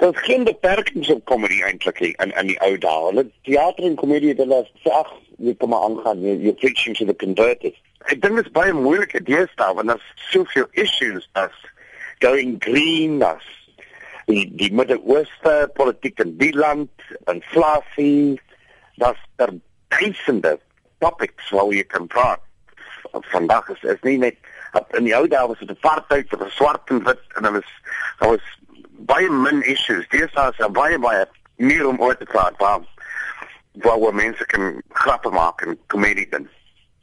Daar's geen beperkings op komedie eintlik in in die ou dae. Hulle teater en komedie hulle ag, jy kom maar aangaan, jy jy preaching to the converted. Ek dink dit is baie moeilik deesdae want daar's soveel issues as going green as die die Midde-Ooste, politiek in die land, inflasie, daar's daar duisende topics waar jy kan praat. Vandag is is nie net in die ou dae was dit apartheid vir swart en wit en hulle was daar was baie min issues. Dis as 'n baie baie meer om oor te praat waar waar mense kan grappe maak en komedie doen.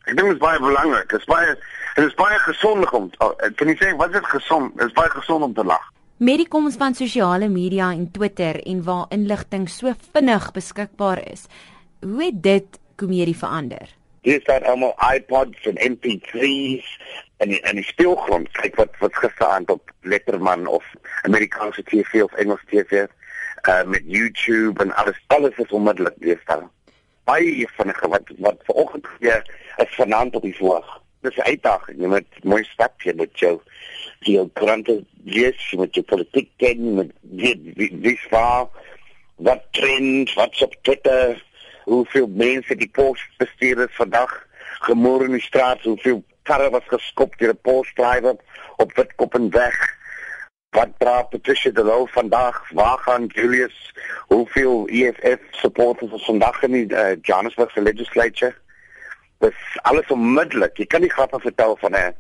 Ek dink dit is baie belangrik. Dit is baie dit is baie gesond om oh, kan jy sê wat is gesond? Dit is baie gesond om te lag. Met die koms van sosiale media en Twitter en waar inligting so vinnig beskikbaar is, hoe het dit komedie verander? Dis dat almal iPods en MP3s en en die speelgrond kyk wat wat gisterand op Letterman of Amerikaanse TV of Engelse TV uh, met YouTube en alles alles is onmiddellik deesdae. Baie vinnige wat wat vanoggend hier is vanaand op die voorg. Dis 'n uitdaging. Jy moet mooi stap jy met jou jou krante lees, jy moet jou politiek ken, met wie wie waar wat trend, wat's op Twitter, hoeveel mense die pos bestuur het vandag, gemôre in die straat, hoeveel karre was geskop deur 'n postdrywer op Witkop en weg. Wat dra Patricia de Loo vandag? Waar gaan Julius? Hoeveel EFF supporters is vandag in die uh, Johannesburg legislature? Dis alles onmiddellik. Jy kan nie grappe vertel van 'n uh,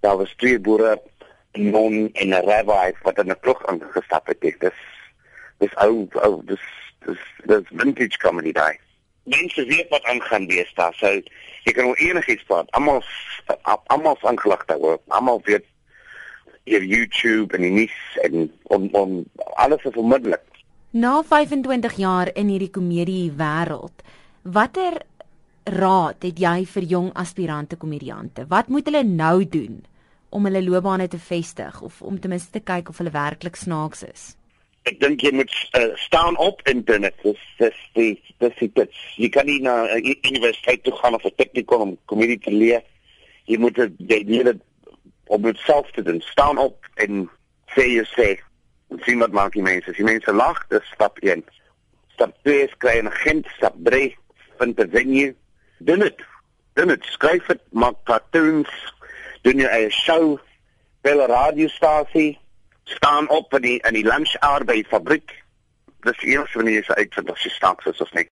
daar was twee boere non en 'n rabbi wat in 'n ploeg aangestap het. Dis dis ou ou dis dis dis vintage comedy daai mense weet wat aangaan wees daar. So jy kan oor enigiets praat. Almal almal aangelag daaroor. Almal weet hier YouTube en die nuus en om om alles is onmiddellik. Na 25 jaar in hierdie komedie wêreld, watter raad het jy vir jong aspirante komediante? Wat moet hulle nou doen om hulle loopbane te vestig of om ten minste te kyk of hulle werklik snaaks is? Ek dink jy moet uh, staan op in dit. Dis dis die dis die dit. Jy kan nie na uh, universiteit toe gaan of 'n teknikon om komedie te leer. Jy moet dit jy dit self te doen. Staan op en sê jy sê sien wat maak die mense. Die mense lag, dis stap 1. Stap 2 is kry 'n agent, stap 3 vind 'n venue. Doen dit. Doen dit. Skryf dit, maak cartoons, doen jy 'n show, bel 'n radiostasie staan op in die in die lunch hour by die fabriek. Dis eers wanneer jy se uitvind of jy staaks is of nie.